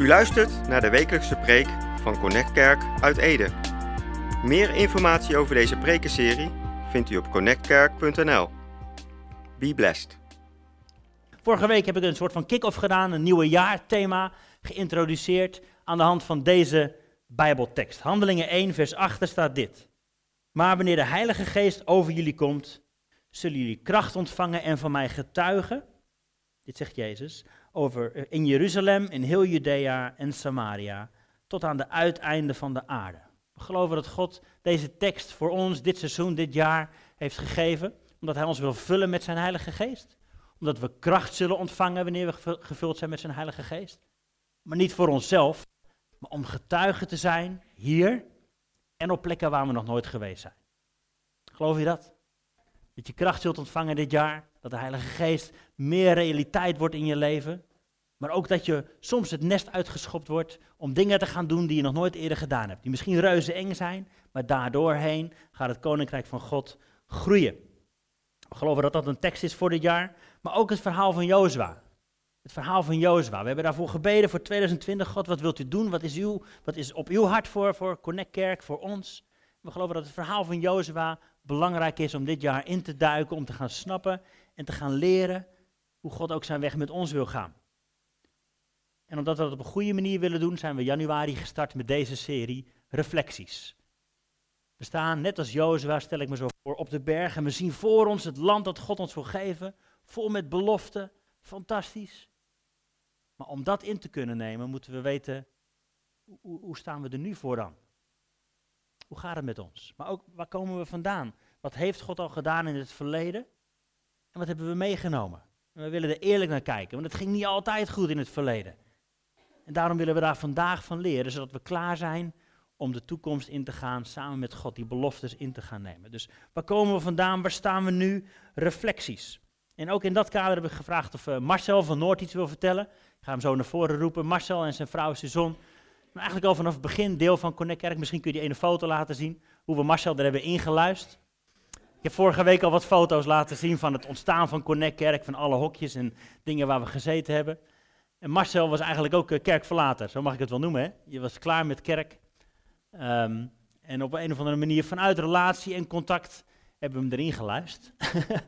U luistert naar de wekelijkse preek van Connect Kerk uit Ede. Meer informatie over deze prekenserie vindt u op connectkerk.nl. Be blessed. Vorige week heb ik een soort van kick-off gedaan, een nieuwe jaarthema geïntroduceerd aan de hand van deze Bijbeltekst. Handelingen 1, vers 8 staat dit. Maar wanneer de Heilige Geest over jullie komt, zullen jullie kracht ontvangen en van mij getuigen. Dit zegt Jezus, over eh, in Jeruzalem, in heel Judea en Samaria, tot aan de uiteinden van de aarde. We geloven dat God deze tekst voor ons dit seizoen, dit jaar heeft gegeven, omdat Hij ons wil vullen met zijn Heilige Geest. Omdat we kracht zullen ontvangen wanneer we gevuld zijn met zijn Heilige Geest. Maar niet voor onszelf, maar om getuigen te zijn hier en op plekken waar we nog nooit geweest zijn. Geloof je dat? Dat je kracht zult ontvangen dit jaar, dat de Heilige Geest meer realiteit wordt in je leven. Maar ook dat je soms het nest uitgeschopt wordt om dingen te gaan doen die je nog nooit eerder gedaan hebt. Die misschien reuze eng zijn, maar daardoorheen gaat het Koninkrijk van God groeien. We geloven dat dat een tekst is voor dit jaar, maar ook het verhaal van Jozua. Het verhaal van Jozua. We hebben daarvoor gebeden voor 2020. God, wat wilt u doen? Wat is, uw, wat is op uw hart voor, voor Connect Kerk, voor ons? We geloven dat het verhaal van Jozua belangrijk is om dit jaar in te duiken, om te gaan snappen en te gaan leren hoe God ook zijn weg met ons wil gaan. En omdat we dat op een goede manier willen doen, zijn we januari gestart met deze serie Reflecties. We staan, net als Jozua, stel ik me zo voor, op de berg en we zien voor ons het land dat God ons wil geven, vol met beloften, fantastisch. Maar om dat in te kunnen nemen, moeten we weten, hoe, hoe staan we er nu voor dan? Hoe gaat het met ons? Maar ook, waar komen we vandaan? Wat heeft God al gedaan in het verleden? En wat hebben we meegenomen? En we willen er eerlijk naar kijken, want het ging niet altijd goed in het verleden. En daarom willen we daar vandaag van leren, zodat we klaar zijn om de toekomst in te gaan, samen met God die beloftes in te gaan nemen. Dus waar komen we vandaan? Waar staan we nu? Reflecties. En ook in dat kader heb ik gevraagd of uh, Marcel van Noord iets wil vertellen. Ik ga hem zo naar voren roepen. Marcel en zijn vrouw Suzon. Maar eigenlijk al vanaf het begin deel van Connect Kerk. Misschien kun je die ene foto laten zien. Hoe we Marcel er hebben ingeluisterd. Ik heb vorige week al wat foto's laten zien van het ontstaan van Connect Kerk. Van alle hokjes en dingen waar we gezeten hebben. En Marcel was eigenlijk ook uh, kerkverlater. Zo mag ik het wel noemen. Hè? Je was klaar met kerk. Um, en op een of andere manier vanuit relatie en contact hebben we hem erin geluisterd.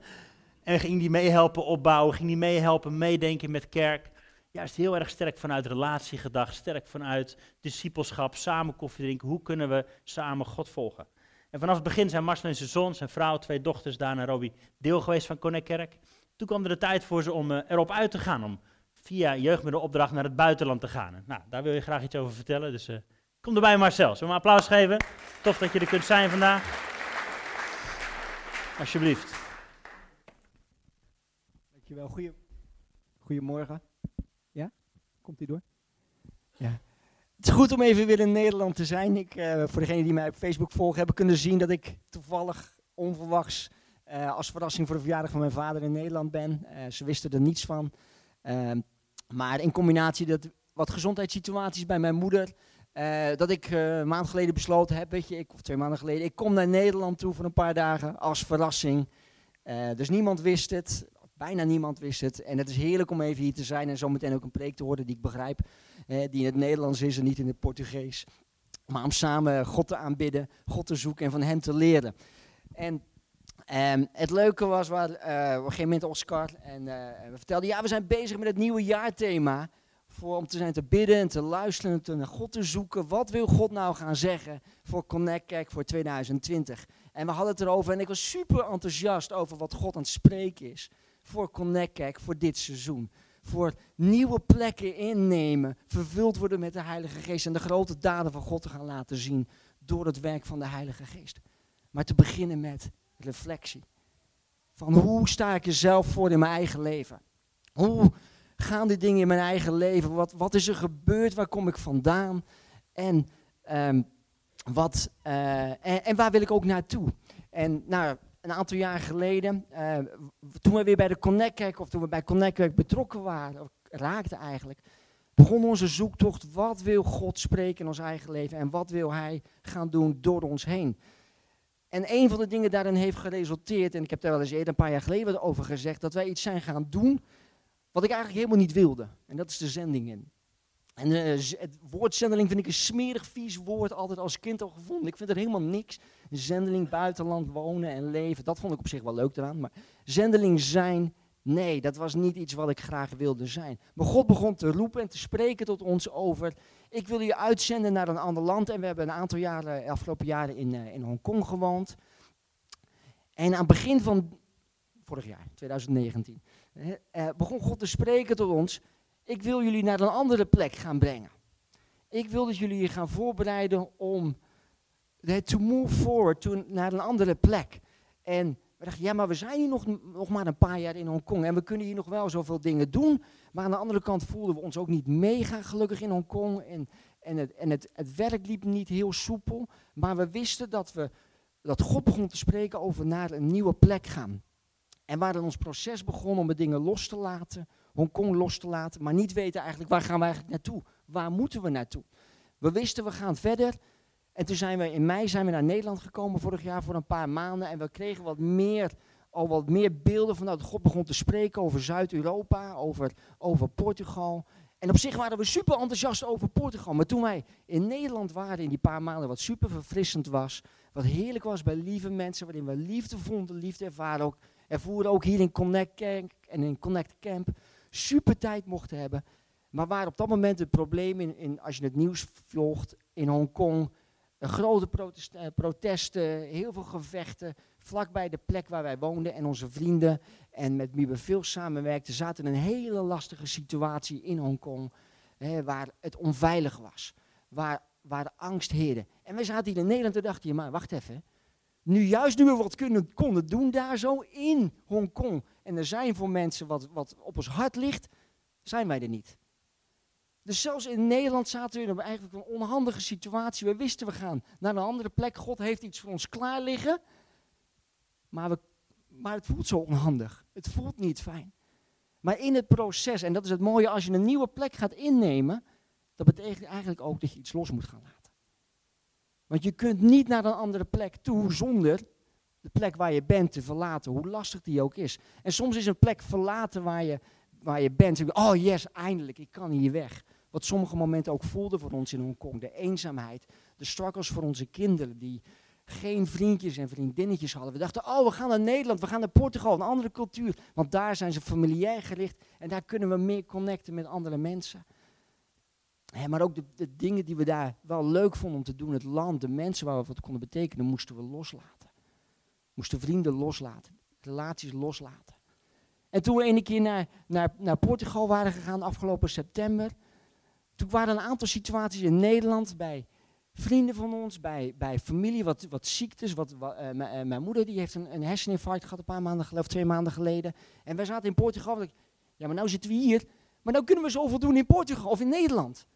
En ging die meehelpen opbouwen, ging die meehelpen meedenken met kerk. Juist heel erg sterk vanuit relatie gedacht, sterk vanuit discipelschap, samen koffie drinken. Hoe kunnen we samen God volgen? En vanaf het begin zijn Marcel en zijn zoon, zijn vrouw, twee dochters, daar naar Robbie, deel geweest van Connect Kerk. Toen kwam er de tijd voor ze om uh, erop uit te gaan, om via jeugdmiddelopdracht naar het buitenland te gaan. nou, daar wil je graag iets over vertellen, dus uh, kom erbij Marcel. Zullen we een applaus geven? Tof dat je er kunt zijn vandaag. Alsjeblieft. Dankjewel. Goedemorgen. Ja? Komt hij door? Ja. Het is goed om even weer in Nederland te zijn. Ik, uh, voor degenen die mij op Facebook volgen, hebben kunnen zien dat ik toevallig onverwachts uh, als verrassing voor de verjaardag van mijn vader in Nederland ben. Uh, ze wisten er niets van. Ehm, maar in combinatie dat wat gezondheidssituaties bij mijn moeder, dat ik een maand geleden besloten heb, weet je, ik, of twee maanden geleden, ik kom naar Nederland toe voor een paar dagen als verrassing. dus niemand wist het. Bijna niemand wist het. En het is heerlijk om even hier te zijn en zometeen ook een preek te horen die ik begrijp. Die in het Nederlands is en niet in het Portugees. Maar om samen God te aanbidden, God te zoeken en van hem te leren. En um, het leuke was, waar, uh, op een gegeven moment Oscar en uh, we vertelden, ja we zijn bezig met het nieuwe jaarthema. Voor, om te zijn te bidden en te luisteren en te, naar God te zoeken. Wat wil God nou gaan zeggen voor Connect Kerk voor 2020? En we hadden het erover en ik was super enthousiast over wat God aan het spreken is voor Connect Kerk voor dit seizoen. Voor nieuwe plekken innemen, vervuld worden met de Heilige Geest en de grote daden van God te gaan laten zien door het werk van de Heilige Geest. Maar te beginnen met reflectie. Van hoe sta ik jezelf voor in mijn eigen leven? Hoe gaan die dingen in mijn eigen leven? Wat, wat is er gebeurd? Waar kom ik vandaan? En, um, wat, uh, en, en, waar wil ik ook naartoe? En nou, een aantal jaar geleden, uh, toen we weer bij de Connect Kerk, of toen we bij Connect Kerk betrokken waren, raakten eigenlijk, begon onze zoektocht, wat wil God spreken in ons eigen leven en wat wil Hij gaan doen door ons heen. En een van de dingen daarin heeft geresulteerd, en ik heb daar wel eens eerder een paar jaar geleden over gezegd, dat wij iets zijn gaan doen wat ik eigenlijk helemaal niet wilde. En dat is de zending in. En eh, het woord zendeling vind ik een smerig, vies woord, altijd als kind al gevonden. Ik vind er helemaal niks. Zendeling, buitenland wonen en leven, dat vond ik op zich wel leuk eraan. Maar zendeling zijn, nee, dat was niet iets wat ik graag wilde zijn. Maar God begon te roepen en te spreken tot ons over, ik wil je uitzenden naar een ander land. En we hebben een aantal jaren, afgelopen jaren in, eh, in Hongkong gewoond. En aan het begin van vorig jaar, 2019, eh, eh, begon God te spreken tot ons. Ik wil jullie naar een andere plek gaan brengen. Ik wil dat jullie je gaan voorbereiden om to move forward naar een andere plek. En we dachten, ja, maar we zijn hier nog, nog maar een paar jaar in Hongkong en we kunnen hier nog wel zoveel dingen doen. Maar aan de andere kant voelden we ons ook niet mega gelukkig in Hongkong. En, en, het, en het, werk liep niet heel soepel. Maar we wisten dat, we, dat God begon te spreken over naar een nieuwe plek gaan. En waar ons proces begon om de dingen los te laten, Hongkong los te laten, maar niet weten eigenlijk waar gaan we eigenlijk naartoe? Waar moeten we naartoe? We wisten we gaan verder. En toen zijn we in mei zijn we naar Nederland gekomen vorig jaar voor een paar maanden en we kregen wat meer, al wat meer beelden van dat God begon te spreken over Zuid-Europa, over, over Portugal. En op zich waren we super enthousiast over Portugal. Maar toen wij in Nederland waren in die paar maanden, wat super verfrissend was, wat heerlijk was bij lieve mensen, waarin we liefde vonden, liefde ervaren ook, ervoeren ook hier in Connect Camp en in Connect Camp, super tijd mochten hebben. Maar waar op dat moment het probleem in, in als je het nieuws volgt in Hongkong, een grote protest, eh, protesten, heel veel gevechten, vlakbij de plek waar wij woonden en onze vrienden en met wie we veel samenwerkten, zaten in een hele lastige situatie in Hongkong, hè, waar het onveilig was, waar, waar de angst heerde. En wij zaten hier in Nederland en dachten, maar wacht even, nu juist nu we wat konden doen daar zo in Hongkong, en er zijn voor mensen wat, wat op ons hart ligt, zijn wij er niet. Dus zelfs in Nederland zaten we in eigenlijk een onhandige situatie. We wisten we gaan naar een andere plek. God heeft iets voor ons klaar liggen. Maar, we, maar het voelt zo onhandig. Het voelt niet fijn. Maar in het proces, en dat is het mooie, als je een nieuwe plek gaat innemen, dat betekent eigenlijk ook dat je iets los moet gaan laten. Want je kunt niet naar een andere plek toe zonder de plek waar je bent te verlaten, hoe lastig die ook is. En soms is een plek verlaten waar je, waar je bent. Oh yes, eindelijk, ik kan hier weg. Wat sommige momenten ook voelden voor ons in Hongkong. De eenzaamheid, de struggles voor onze kinderen die geen vriendjes en vriendinnetjes hadden. We dachten, oh, we gaan naar Nederland, we gaan naar Portugal, een andere cultuur. Want daar zijn ze familiair gericht en daar kunnen we meer connecten met andere mensen. Maar ook de, de dingen die we daar wel leuk vonden om te doen, het land, de mensen waar we wat konden betekenen, moesten we loslaten. Moesten vrienden loslaten, relaties loslaten. En toen we een keer naar, naar, naar Portugal waren gegaan afgelopen september, toen waren een aantal situaties in Nederland bij vrienden van ons, bij, bij familie, wat, wat ziektes. Wat, wat, uh, mijn moeder die heeft een, een herseninfarct gehad een paar maanden geleden, of twee maanden geleden. En wij zaten in Portugal. Ik, ja, maar nou zitten we hier. Maar nou kunnen we zoveel doen in Portugal of in Nederland.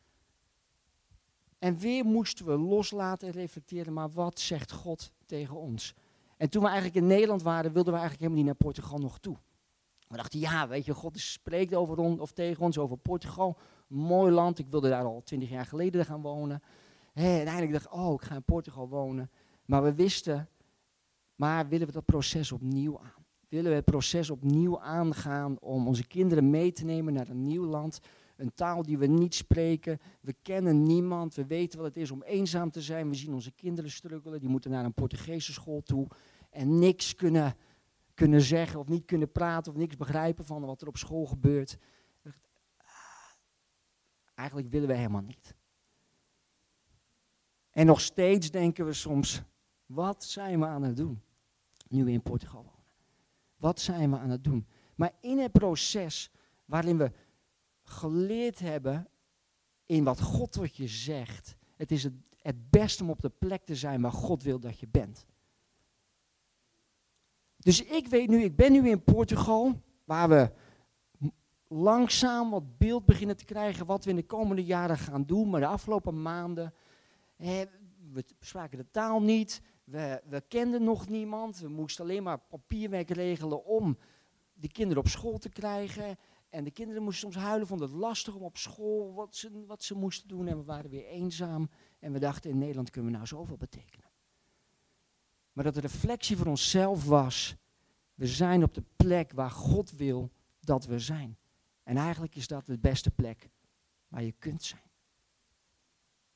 En weer moesten we loslaten en reflecteren, maar wat zegt God tegen ons? En toen we eigenlijk in Nederland waren, wilden we eigenlijk helemaal niet naar Portugal nog toe. We dachten, ja, weet je, God spreekt over ons, of tegen ons over Portugal. Mooi land, ik wilde daar al twintig jaar geleden gaan wonen. Hey, en uiteindelijk dacht ik, oh, ik ga in Portugal wonen. Maar we wisten, maar willen we dat proces opnieuw aan? Willen we het proces opnieuw aangaan om onze kinderen mee te nemen naar een nieuw land? Een taal die we niet spreken. We kennen niemand. We weten wat het is om eenzaam te zijn. We zien onze kinderen struggelen. Die moeten naar een Portugese school toe. En niks kunnen, kunnen zeggen of niet kunnen praten of niks begrijpen van wat er op school gebeurt. Eigenlijk willen we helemaal niet. En nog steeds denken we soms, wat zijn we aan het doen? Nu we in Portugal wonen. Wat zijn we aan het doen? Maar in het proces waarin we geleerd hebben in wat God tot je zegt, het is het, het beste om op de plek te zijn waar God wil dat je bent. Dus ik weet nu, ik ben nu in Portugal, waar we langzaam wat beeld beginnen te krijgen wat we in de komende jaren gaan doen. Maar de afgelopen maanden we spraken de taal niet, we, we kenden nog niemand, we moesten alleen maar papierwerk regelen om de kinderen op school te krijgen. En de kinderen moesten soms huilen, vonden het lastig om op school wat ze, wat ze moesten doen. En we waren weer eenzaam. En we dachten, in Nederland kunnen we nou zoveel betekenen. Maar dat de reflectie voor onszelf was, we zijn op de plek waar God wil dat we zijn. En eigenlijk is dat de beste plek waar je kunt zijn.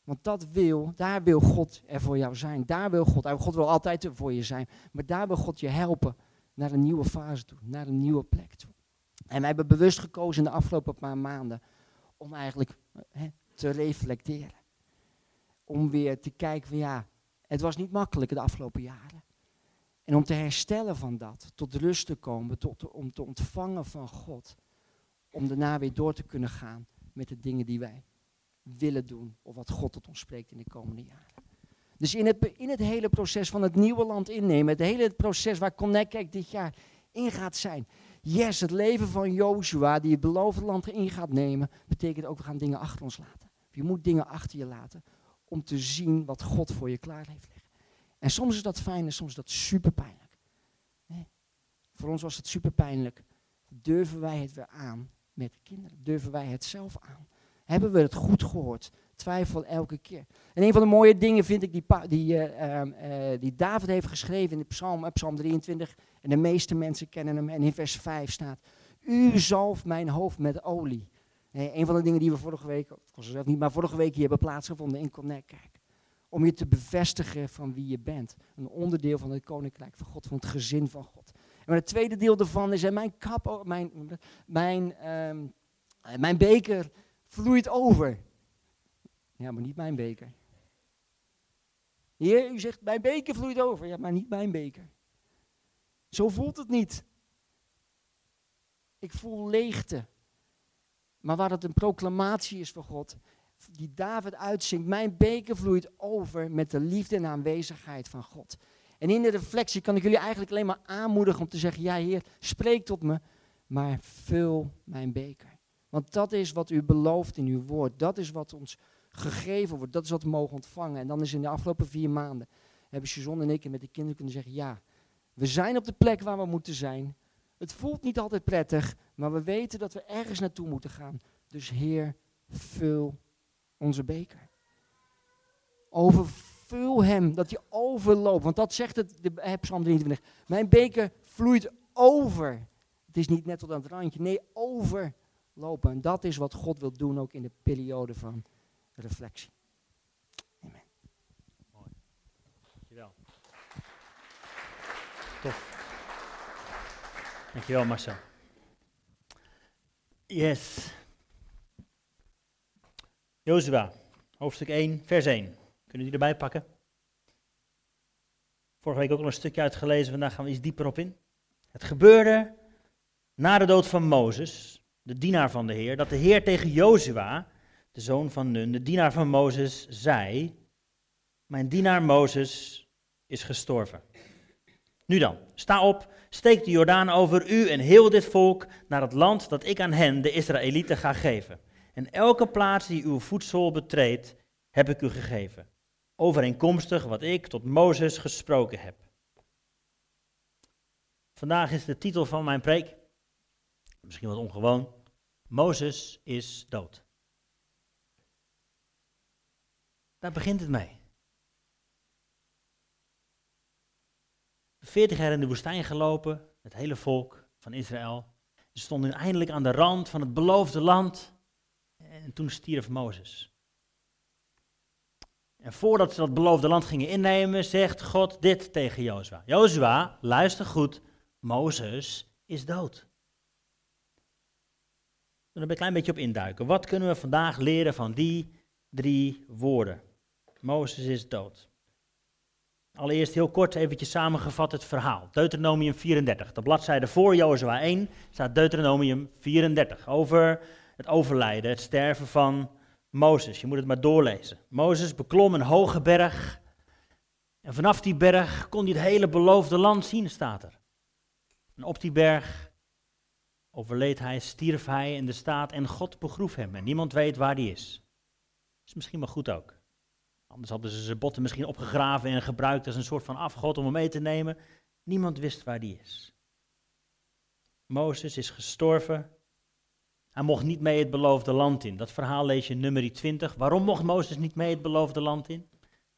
Want dat wil, daar wil God er voor jou zijn. Daar wil God, God wil altijd er voor je zijn. Maar daar wil God je helpen naar een nieuwe fase toe, naar een nieuwe plek toe. En wij hebben bewust gekozen in de afgelopen paar maanden om eigenlijk hè, te reflecteren. Om weer te kijken van ja, het was niet makkelijk de afgelopen jaren. En om te herstellen van dat, tot rust te komen, tot, om te ontvangen van God. Om daarna weer door te kunnen gaan met de dingen die wij willen doen. Of wat God tot ons spreekt in de komende jaren. Dus in het, in het hele proces van het nieuwe land innemen, het hele proces waar Connect dit jaar in gaat zijn. Yes, het leven van Joshua, die het beloofde land in gaat nemen, betekent ook we gaan dingen achter ons laten. Je moet dingen achter je laten om te zien wat God voor je klaar heeft liggen. En soms is dat fijn en soms is dat super pijnlijk. Voor ons was het super pijnlijk. Durven wij het weer aan met de kinderen? Durven wij het zelf aan? Hebben we het goed gehoord? Twijfel elke keer. En een van de mooie dingen vind ik die, die, uh, uh, die David heeft geschreven in de psalm, uh, psalm 23. En de meeste mensen kennen hem. En in vers 5 staat, u zalft mijn hoofd met olie. een van de dingen die we vorige week, of zelf niet, maar vorige week hier hebben plaatsgevonden in Connect. Kijk. Om je te bevestigen van wie je bent. Een onderdeel van het koninkrijk van God, van het gezin van God. En het tweede deel daarvan is, mijn, kap, mijn, mijn, um, mijn beker vloeit over. Ja, maar niet mijn beker. Heer, u zegt, mijn beker vloeit over. Ja, maar niet mijn beker. Zo voelt het niet. Ik voel leegte. Maar waar het een proclamatie is voor God, die David uitzingt, mijn beker vloeit over met de liefde en aanwezigheid van God. En in de reflectie kan ik jullie eigenlijk alleen maar aanmoedigen om te zeggen, ja Heer, spreek tot me, maar vul mijn beker. Want dat is wat u belooft in uw woord. Dat is wat ons gegeven wordt. Dat is wat we mogen ontvangen. En dan is in de afgelopen vier maanden, hebben Suzanne en ik met de kinderen kunnen zeggen, ja, we zijn op de plek waar we moeten zijn. Het voelt niet altijd prettig, maar we weten dat we ergens naartoe moeten gaan. Dus Heer, vul onze beker. Overvul hem, dat hij overloopt. Want dat zegt het, de, Psalm 23. Mijn beker vloeit over. Het is niet net tot aan het randje, nee, overlopen. En dat is wat God wil doen ook in de periode van reflectie. Amen. Mooi. Dankjewel. Tof. Dankjewel Marcel. Yes. Jozua, hoofdstuk 1, vers 1. Kunnen jullie erbij pakken? Vorige week ook al een stukje uitgelezen, vandaag gaan we iets dieper op in. Het gebeurde na de dood van Mozes, de dienaar van de Heer, dat de Heer tegen Jozua, de zoon van Nun, de dienaar van Mozes, zei: Mijn dienaar Mozes is gestorven. Nu dan, sta op, steek de Jordaan over u en heel dit volk naar het land dat ik aan hen, de Israëlieten, ga geven. En elke plaats die uw voedsel betreedt, heb ik u gegeven. Overeenkomstig wat ik tot Mozes gesproken heb. Vandaag is de titel van mijn preek, misschien wat ongewoon, Mozes is dood. Daar begint het mee. Veertig jaar in de woestijn gelopen, het hele volk van Israël. Ze stonden eindelijk aan de rand van het beloofde land. En toen stierf Mozes. En voordat ze dat beloofde land gingen innemen, zegt God dit tegen Jozua. Jozua, luister goed, Mozes is dood. We een klein beetje op induiken. Wat kunnen we vandaag leren van die drie woorden? Mozes is dood. Allereerst heel kort eventjes samengevat het verhaal. Deuteronomium 34. De bladzijde voor Jozua 1 staat Deuteronomium 34 over het overlijden, het sterven van Mozes. Je moet het maar doorlezen. Mozes beklom een hoge berg. En vanaf die berg kon hij het hele beloofde land zien, staat er. En op die berg overleed hij, stierf hij in de staat en God begroef hem. En niemand weet waar die is. Is misschien wel goed ook. Anders hadden ze zijn botten misschien opgegraven en gebruikt als een soort van afgod om hem mee te nemen. Niemand wist waar die is. Mozes is gestorven hij mocht niet mee het beloofde land in. Dat verhaal lees je in nummer 20. Waarom mocht Mozes niet mee het beloofde land in?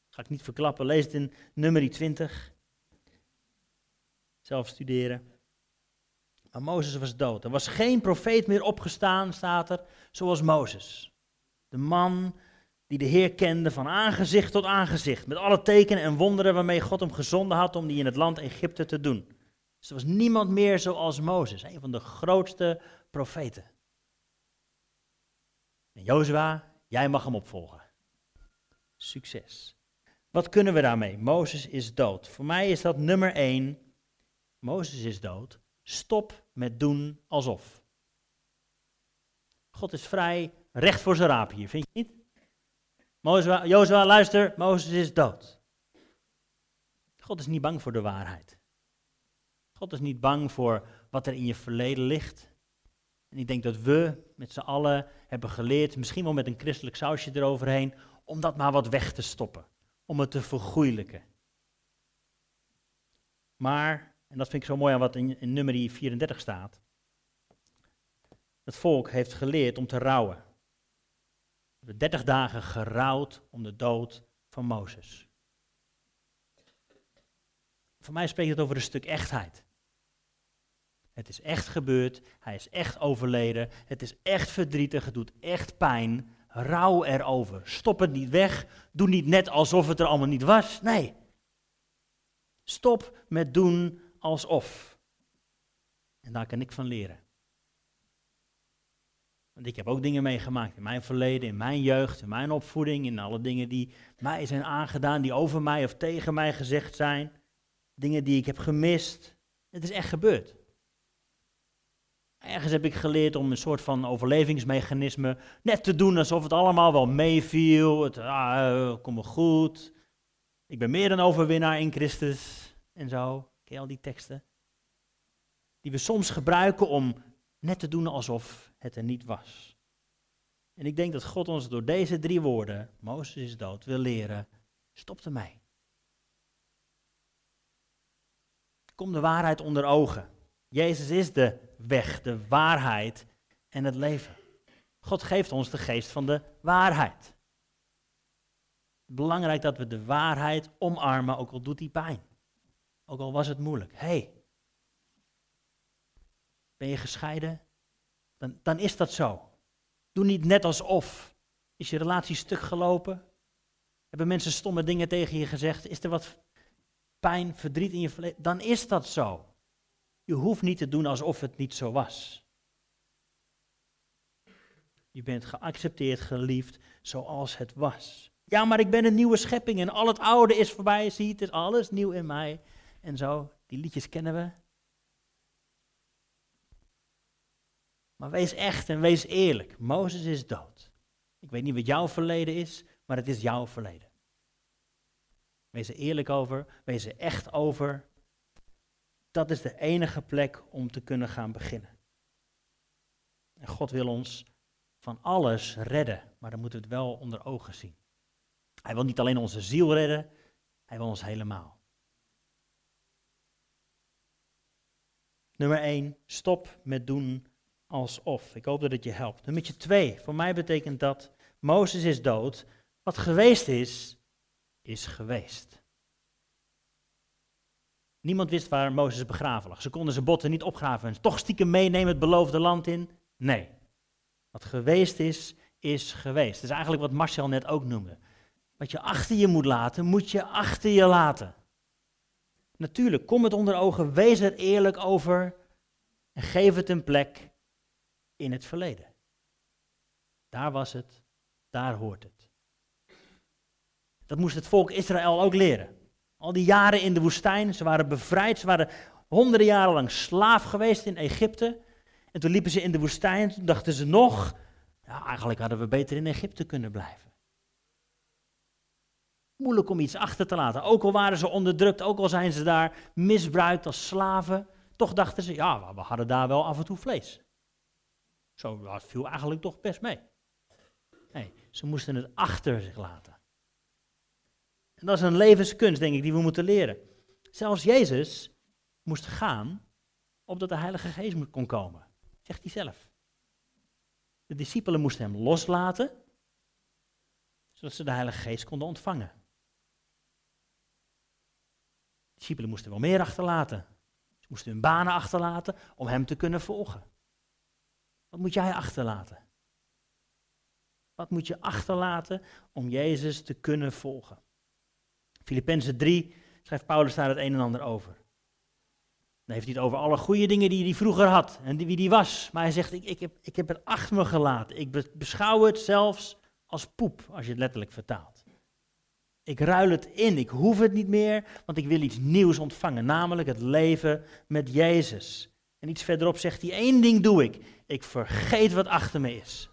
Ga ik niet verklappen. Lees het in nummer 20. Zelf studeren. Maar Mozes was dood. Er was geen profeet meer opgestaan, staat er, zoals Mozes. De man die de Heer kende van aangezicht tot aangezicht, met alle tekenen en wonderen waarmee God hem gezonden had om die in het land Egypte te doen. Dus er was niemand meer zoals Mozes, een van de grootste profeten. En Jozua, jij mag hem opvolgen. Succes. Wat kunnen we daarmee? Mozes is dood. Voor mij is dat nummer één. Mozes is dood. Stop met doen alsof. God is vrij, recht voor zijn raap hier, vind je niet? Jozua, luister, Mozes is dood. God is niet bang voor de waarheid. God is niet bang voor wat er in je verleden ligt. En ik denk dat we met z'n allen hebben geleerd, misschien wel met een christelijk sausje eroverheen, om dat maar wat weg te stoppen. Om het te vergoeilijken. Maar, en dat vind ik zo mooi aan wat in, in nummer 34 staat. Het volk heeft geleerd om te rouwen. We hebben 30 dagen gerouwd om de dood van Mozes. Voor mij spreekt het over een stuk echtheid. Het is echt gebeurd, hij is echt overleden, het is echt verdrietig, het doet echt pijn. Rouw erover. Stop het niet weg. Doe niet net alsof het er allemaal niet was. Nee. Stop met doen alsof. En daar kan ik van leren. Want ik heb ook dingen meegemaakt in mijn verleden, in mijn jeugd, in mijn opvoeding, in alle dingen die mij zijn aangedaan, die over mij of tegen mij gezegd zijn. Dingen die ik heb gemist. Het is echt gebeurd. Ergens heb ik geleerd om een soort van overlevingsmechanisme net te doen alsof het allemaal wel meeviel. Het ah, komt wel goed. Ik ben meer dan overwinnaar in Christus en zo. Al die teksten? Die we soms gebruiken om net te doen alsof het er niet was. En ik denk dat God ons door deze drie woorden, Mozes is dood, wil leren, stop ermee. Kom de waarheid onder ogen. Jezus is de weg, de waarheid en het leven. God geeft ons de geest van de waarheid. Belangrijk dat we de waarheid omarmen, ook al doet die pijn. Ook al was het moeilijk. hey, ben je gescheiden? Dan, dan is dat zo. Doe niet net alsof. Is je relatie stuk gelopen? Hebben mensen stomme dingen tegen je gezegd? Is er wat pijn, verdriet in je verleden? Dan is dat zo. Je hoeft niet te doen alsof het niet zo was. Je bent geaccepteerd, geliefd, zoals het was. Ja, maar ik ben een nieuwe schepping en al het oude is voorbij. Zie, het is alles nieuw in mij. En zo, die liedjes kennen we. Maar wees echt en wees eerlijk. Mozes is dood. Ik weet niet wat jouw verleden is, maar het is jouw verleden. Wees er eerlijk over, wees er echt over dat is de enige plek om te kunnen gaan beginnen. En God wil ons van alles redden, maar dan moeten we het wel onder ogen zien. Hij wil niet alleen onze ziel redden, hij wil ons helemaal. Nummer 1, stop met doen alsof. Ik hoop dat het je helpt. Nummer 2, voor mij betekent dat Mozes is dood. Wat geweest is, is geweest. Niemand wist waar Mozes begraven lag. Ze konden zijn botten niet opgraven en toch stiekem meenemen het beloofde land in. Nee. Wat geweest is, is geweest. Dat is eigenlijk wat Marcel net ook noemde. Wat je achter je moet laten, moet je achter je laten. Natuurlijk, kom het onder ogen, wees er eerlijk over en geef het een plek in het verleden. Daar was het, daar hoort het. Dat moest het volk Israël ook leren. Al die jaren in de woestijn, ze waren bevrijd, ze waren honderden jaren lang slaaf geweest in Egypte. En toen liepen ze in de woestijn, toen dachten ze nog, eigenlijk hadden we beter in Egypte kunnen blijven. Moeilijk om iets achter te laten. Ook al waren ze onderdrukt, ook al zijn ze daar misbruikt als slaven, toch dachten ze, ja, we hadden daar wel af en toe vlees. Zo viel eigenlijk toch best mee. Nee, ze moesten het achter zich laten. En dat is een levenskunst, denk ik, die we moeten leren. Zelfs Jezus moest gaan, opdat de Heilige Geest kon komen. Zegt hij zelf. De discipelen moesten hem loslaten, zodat ze de Heilige Geest konden ontvangen. De discipelen moesten wel meer achterlaten. Ze moesten hun banen achterlaten om hem te kunnen volgen. Wat moet jij achterlaten? Wat moet je achterlaten om Jezus te kunnen volgen? Filippenzen 3 schrijft Paulus daar het een en ander over. Dan heeft hij het over alle goede dingen die hij vroeger had en wie hij was. Maar hij zegt, ik, ik, heb, ik heb het achter me gelaten. Ik beschouw het zelfs als poep, als je het letterlijk vertaalt. Ik ruil het in, ik hoef het niet meer, want ik wil iets nieuws ontvangen, namelijk het leven met Jezus. En iets verderop zegt hij, één ding doe ik, ik vergeet wat achter me is.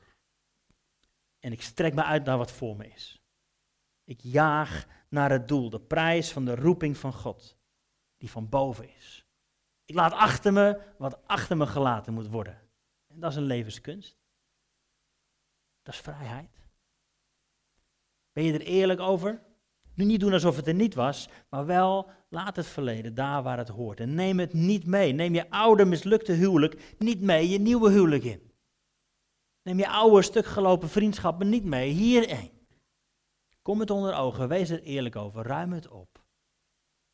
En ik strek me uit naar wat voor me is. Ik jaag naar het doel, de prijs van de roeping van God, die van boven is. Ik laat achter me wat achter me gelaten moet worden. En dat is een levenskunst. Dat is vrijheid. Ben je er eerlijk over? Nu niet doen alsof het er niet was, maar wel laat het verleden daar waar het hoort. En neem het niet mee. Neem je oude mislukte huwelijk niet mee je nieuwe huwelijk in. Neem je oude stuk gelopen vriendschappen niet mee hierheen. Kom het onder ogen, wees er eerlijk over, ruim het op.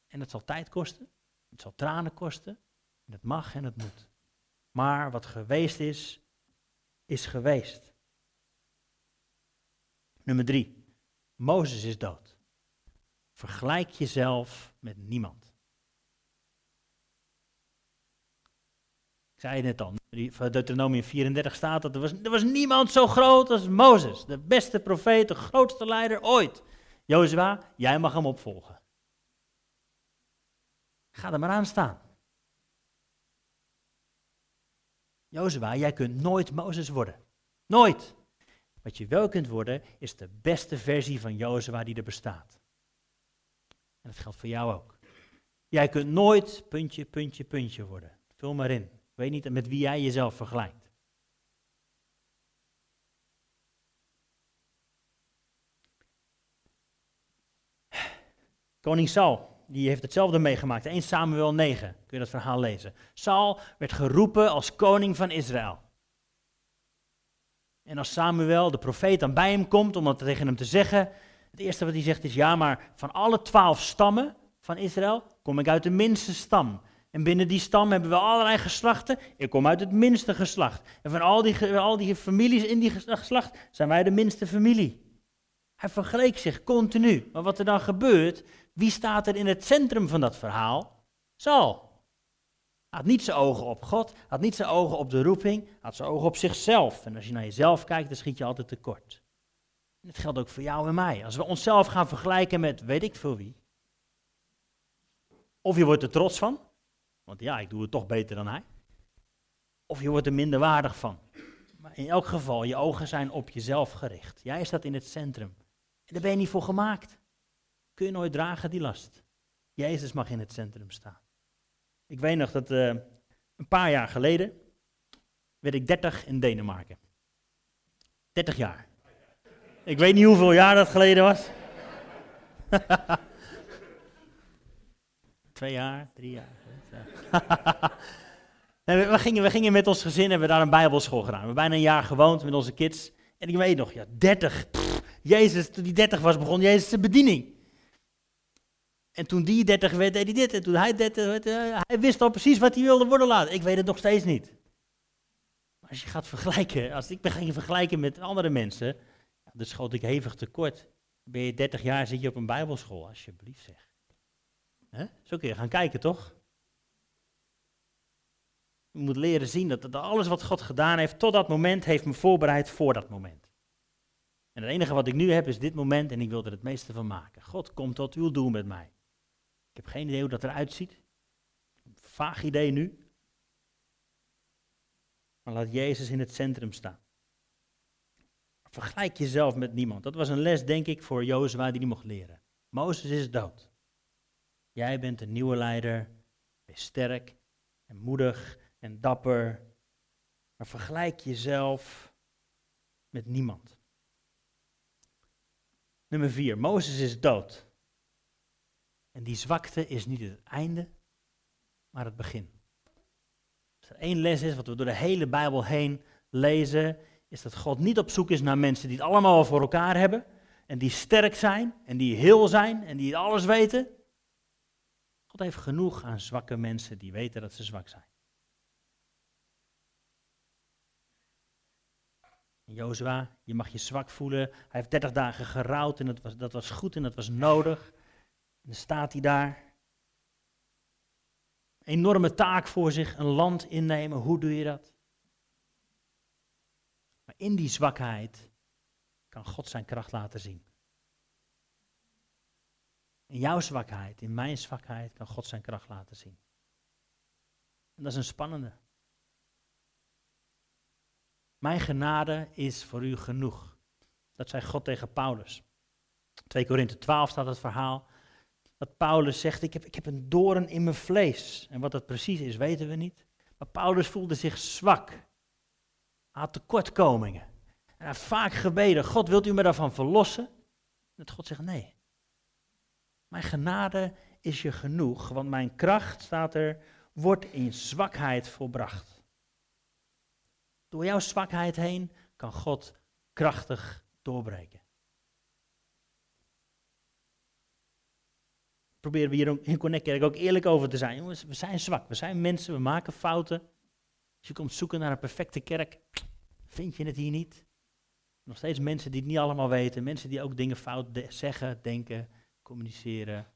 En het zal tijd kosten, het zal tranen kosten, en het mag en het moet. Maar wat geweest is, is geweest. Nummer drie. Mozes is dood. Vergelijk jezelf met niemand. Ik zei het net al, Deuteronomium 34 staat dat er was, er was niemand zo groot als Mozes. De beste profeet, de grootste leider ooit. Jozua, jij mag hem opvolgen. Ga er maar aan staan. Jozua, jij kunt nooit Mozes worden. Nooit. Wat je wel kunt worden, is de beste versie van Jozua die er bestaat. En dat geldt voor jou ook. Jij kunt nooit puntje, puntje, puntje worden. Vul maar in. Ik weet niet met wie jij jezelf vergelijkt. Koning Saul, die heeft hetzelfde meegemaakt. 1 Samuel 9, kun je dat verhaal lezen. Saul werd geroepen als koning van Israël. En als Samuel, de profeet, dan bij hem komt om dat tegen hem te zeggen, het eerste wat hij zegt is, ja, maar van alle twaalf stammen van Israël kom ik uit de minste stam. En binnen die stam hebben we allerlei geslachten. Ik kom uit het minste geslacht. En van al die, al die families in die geslacht zijn wij de minste familie. Hij vergeleek zich continu. Maar wat er dan gebeurt, wie staat er in het centrum van dat verhaal? Saul had niet zijn ogen op God, had niet zijn ogen op de roeping, had zijn ogen op zichzelf. En als je naar jezelf kijkt, dan schiet je altijd tekort. En dat geldt ook voor jou en mij. Als we onszelf gaan vergelijken met weet ik veel wie. Of je wordt er trots van, want ja, ik doe het toch beter dan hij. Of je wordt er minder waardig van. Maar in elk geval, je ogen zijn op jezelf gericht. Jij staat in het centrum. En daar ben je niet voor gemaakt. Kun je nooit dragen die last. Jezus mag in het centrum staan. Ik weet nog dat uh, een paar jaar geleden werd ik 30 in Denemarken. 30 jaar. Ik weet niet hoeveel jaar dat geleden was. Twee jaar, drie jaar. we, gingen, we gingen met ons gezin, hebben we daar een bijbelschool gedaan. We hebben bijna een jaar gewoond met onze kids. En ik weet nog, ja, 30. Jezus, toen die 30 was, begon Jezus zijn bediening. En toen die 30 werd, deed hij dit. En toen hij 30 werd, uh, hij wist al precies wat hij wilde worden laten. Ik weet het nog steeds niet. Maar als je gaat vergelijken, als ik ben gaan vergelijken met andere mensen, dan schoot ik hevig tekort. Ben je 30 jaar, zit je op een bijbelschool, alsjeblieft zeg. Zo kun je gaan kijken, toch? Je moet leren zien dat, dat alles wat God gedaan heeft tot dat moment, heeft me voorbereid voor dat moment. En het enige wat ik nu heb is dit moment en ik wil er het meeste van maken. God komt tot uw doel met mij. Ik heb geen idee hoe dat eruit ziet. Vaag idee nu. Maar laat Jezus in het centrum staan. Vergelijk jezelf met niemand. Dat was een les, denk ik, voor Jozua die die mocht leren. Mozes is dood. Jij bent een nieuwe leider. Wees sterk en moedig en dapper. Maar vergelijk jezelf met niemand. Nummer vier. Mozes is dood. En die zwakte is niet het einde, maar het begin. Als er één les is wat we door de hele Bijbel heen lezen, is dat God niet op zoek is naar mensen die het allemaal voor elkaar hebben. En die sterk zijn en die heel zijn en die alles weten. God heeft genoeg aan zwakke mensen die weten dat ze zwak zijn. Jozua, je mag je zwak voelen. Hij heeft 30 dagen gerouwd en dat was, dat was goed en dat was nodig. En dan staat hij daar. Enorme taak voor zich, een land innemen. Hoe doe je dat? In die zwakheid kan God zijn kracht laten zien. In jouw zwakheid, in mijn zwakheid, kan God zijn kracht laten zien. En dat is een spannende. Mijn genade is voor u genoeg. Dat zei God tegen Paulus. 2 Korinthe 12 staat het verhaal. Dat Paulus zegt, ik heb, ik heb een doorn in mijn vlees. En wat dat precies is, weten we niet. Maar Paulus voelde zich zwak. Had tekortkomingen. En hij vaak gebeden, God wilt u me daarvan verlossen? Dat God zegt, nee. Mijn genade is je genoeg, want mijn kracht, staat er, wordt in zwakheid volbracht. Door jouw zwakheid heen kan God krachtig doorbreken. Proberen we hier in Connect Kerk ook eerlijk over te zijn. Jongens, we zijn zwak, we zijn mensen, we maken fouten. Als je komt zoeken naar een perfecte kerk, vind je het hier niet. Nog steeds mensen die het niet allemaal weten, mensen die ook dingen fout zeggen, denken, communiceren.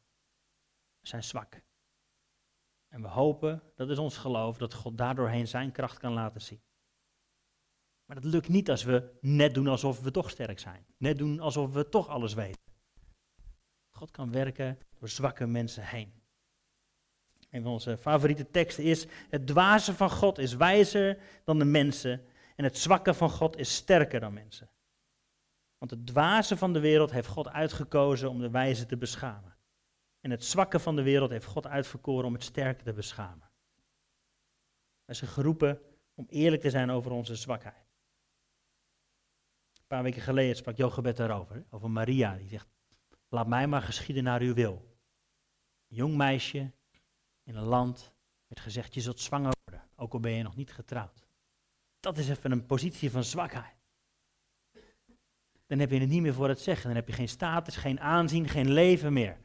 Zijn zwak. En we hopen, dat is ons geloof, dat God daardoorheen zijn kracht kan laten zien. Maar dat lukt niet als we net doen alsof we toch sterk zijn. Net doen alsof we toch alles weten. God kan werken door zwakke mensen heen. Een van onze favoriete teksten is: Het dwaze van God is wijzer dan de mensen en het zwakke van God is sterker dan mensen. Want het dwaze van de wereld heeft God uitgekozen om de wijze te beschamen. En het zwakke van de wereld heeft God uitverkoren om het sterke te beschamen. Wij zijn geroepen om eerlijk te zijn over onze zwakheid. Een paar weken geleden sprak Jochebed daarover, over Maria. Die zegt, laat mij maar geschieden naar uw wil. Jong meisje in een land werd gezegd, je zult zwanger worden, ook al ben je nog niet getrouwd. Dat is even een positie van zwakheid. Dan heb je het niet meer voor het zeggen. Dan heb je geen status, geen aanzien, geen leven meer.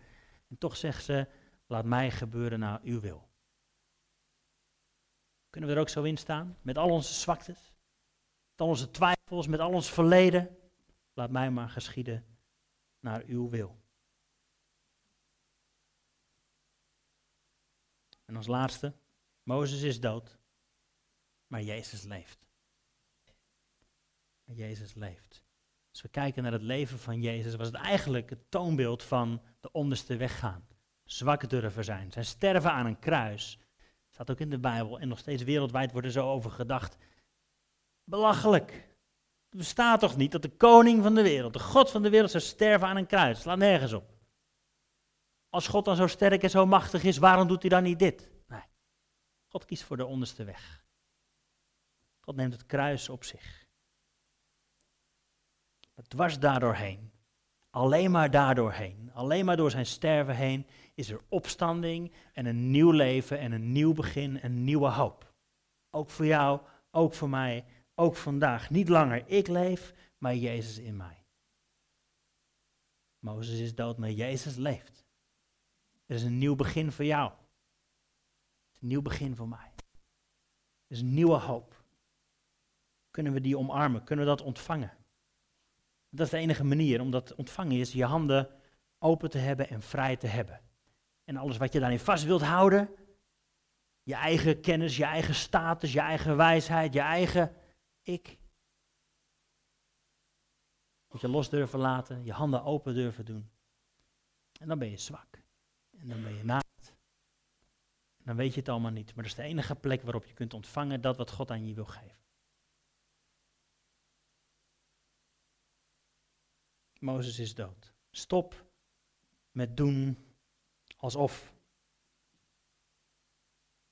En toch zegt ze, laat mij gebeuren naar uw wil. Kunnen we er ook zo in staan? Met al onze zwaktes, met al onze twijfels, met al ons verleden. Laat mij maar geschieden naar uw wil. En als laatste, Mozes is dood, maar Jezus leeft. Jezus leeft. Als we kijken naar het leven van Jezus, was het eigenlijk het toonbeeld van de onderste weg gaan. Zwak durven zijn. Zijn sterven aan een kruis. Staat ook in de Bijbel en nog steeds wereldwijd wordt er zo over gedacht. Belachelijk. Het bestaat toch niet dat de koning van de wereld, de God van de wereld, zou sterven aan een kruis? Slaat nergens op. Als God dan zo sterk en zo machtig is, waarom doet hij dan niet dit? Nee. God kiest voor de onderste weg. God neemt het kruis op zich. Het dwars daardoorheen, alleen maar daardoorheen, alleen maar door zijn sterven heen, is er opstanding en een nieuw leven en een nieuw begin en nieuwe hoop. Ook voor jou, ook voor mij, ook vandaag. Niet langer ik leef, maar Jezus in mij. Mozes is dood, maar Jezus leeft. Er is een nieuw begin voor jou. Een nieuw begin voor mij. Er is een nieuwe hoop. Kunnen we die omarmen? Kunnen we dat ontvangen? Dat is de enige manier om dat ontvangen, is je handen open te hebben en vrij te hebben. En alles wat je daarin vast wilt houden, je eigen kennis, je eigen status, je eigen wijsheid, je eigen ik, moet je los durven laten, je handen open durven doen. En dan ben je zwak. En dan ben je naakt. Dan weet je het allemaal niet. Maar dat is de enige plek waarop je kunt ontvangen dat wat God aan je wil geven. Mozes is dood. Stop met doen alsof.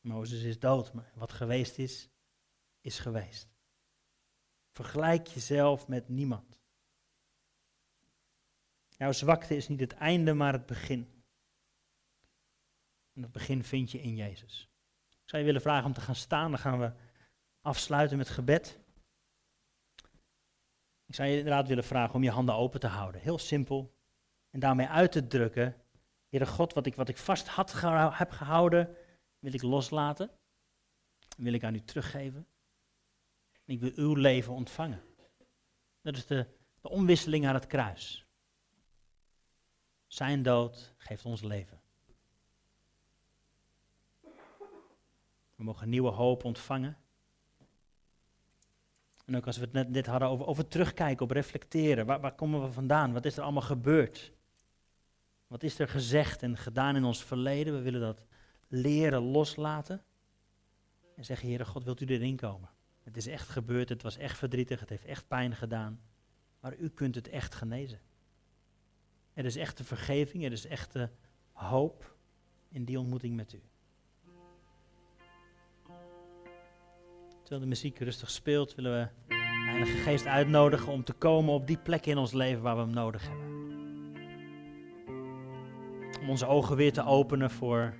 Mozes is dood, maar wat geweest is, is geweest. Vergelijk jezelf met niemand. Jouw zwakte is niet het einde, maar het begin. En het begin vind je in Jezus. Ik zou je willen vragen om te gaan staan, dan gaan we afsluiten met gebed. Ik zou je inderdaad willen vragen om je handen open te houden. Heel simpel. En daarmee uit te drukken. Heere God, wat ik, wat ik vast had, heb gehouden, wil ik loslaten. Wil ik aan u teruggeven. En ik wil uw leven ontvangen. Dat is de, de omwisseling naar het kruis. Zijn dood geeft ons leven. We mogen nieuwe hoop ontvangen. En ook als we het net, net hadden over, over terugkijken, op reflecteren. Waar, waar komen we vandaan? Wat is er allemaal gebeurd? Wat is er gezegd en gedaan in ons verleden? We willen dat leren loslaten. En zeggen, Heere God, wilt u erin komen? Het is echt gebeurd, het was echt verdrietig, het heeft echt pijn gedaan. Maar u kunt het echt genezen. Er is echte vergeving, er is echte hoop in die ontmoeting met u. Terwijl de muziek rustig speelt, willen we de Heilige Geest uitnodigen om te komen op die plek in ons leven waar we hem nodig hebben. Om onze ogen weer te openen voor,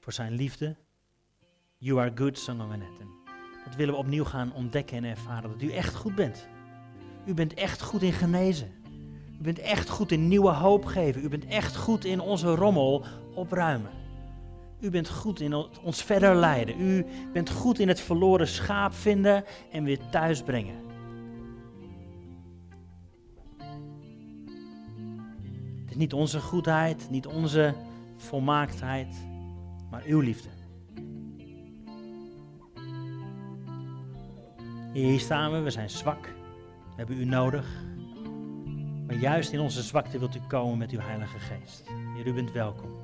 voor zijn liefde. You are good, zongen we net. Dat willen we opnieuw gaan ontdekken en ervaren, dat u echt goed bent. U bent echt goed in genezen. U bent echt goed in nieuwe hoop geven. U bent echt goed in onze rommel opruimen. U bent goed in ons verder leiden. U bent goed in het verloren schaap vinden en weer thuis brengen. Het is niet onze goedheid, niet onze volmaaktheid, maar uw liefde. Hier staan we, we zijn zwak. We hebben u nodig. Maar juist in onze zwakte wilt u komen met uw Heilige Geest. U bent welkom.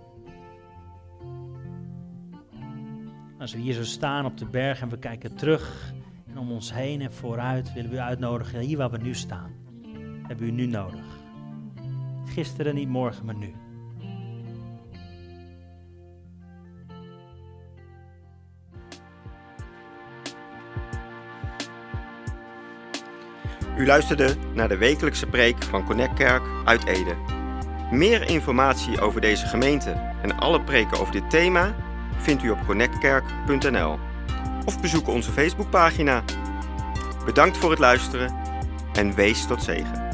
Als we hier zo staan op de berg en we kijken terug en om ons heen en vooruit, willen we u uitnodigen, hier waar we nu staan, hebben we u nu nodig. Gisteren niet, morgen, maar nu. U luisterde naar de wekelijkse preek van Connect Kerk uit Ede. Meer informatie over deze gemeente en alle preken over dit thema vindt u op connectkerk.nl of bezoek onze Facebookpagina. Bedankt voor het luisteren en wees tot zegen.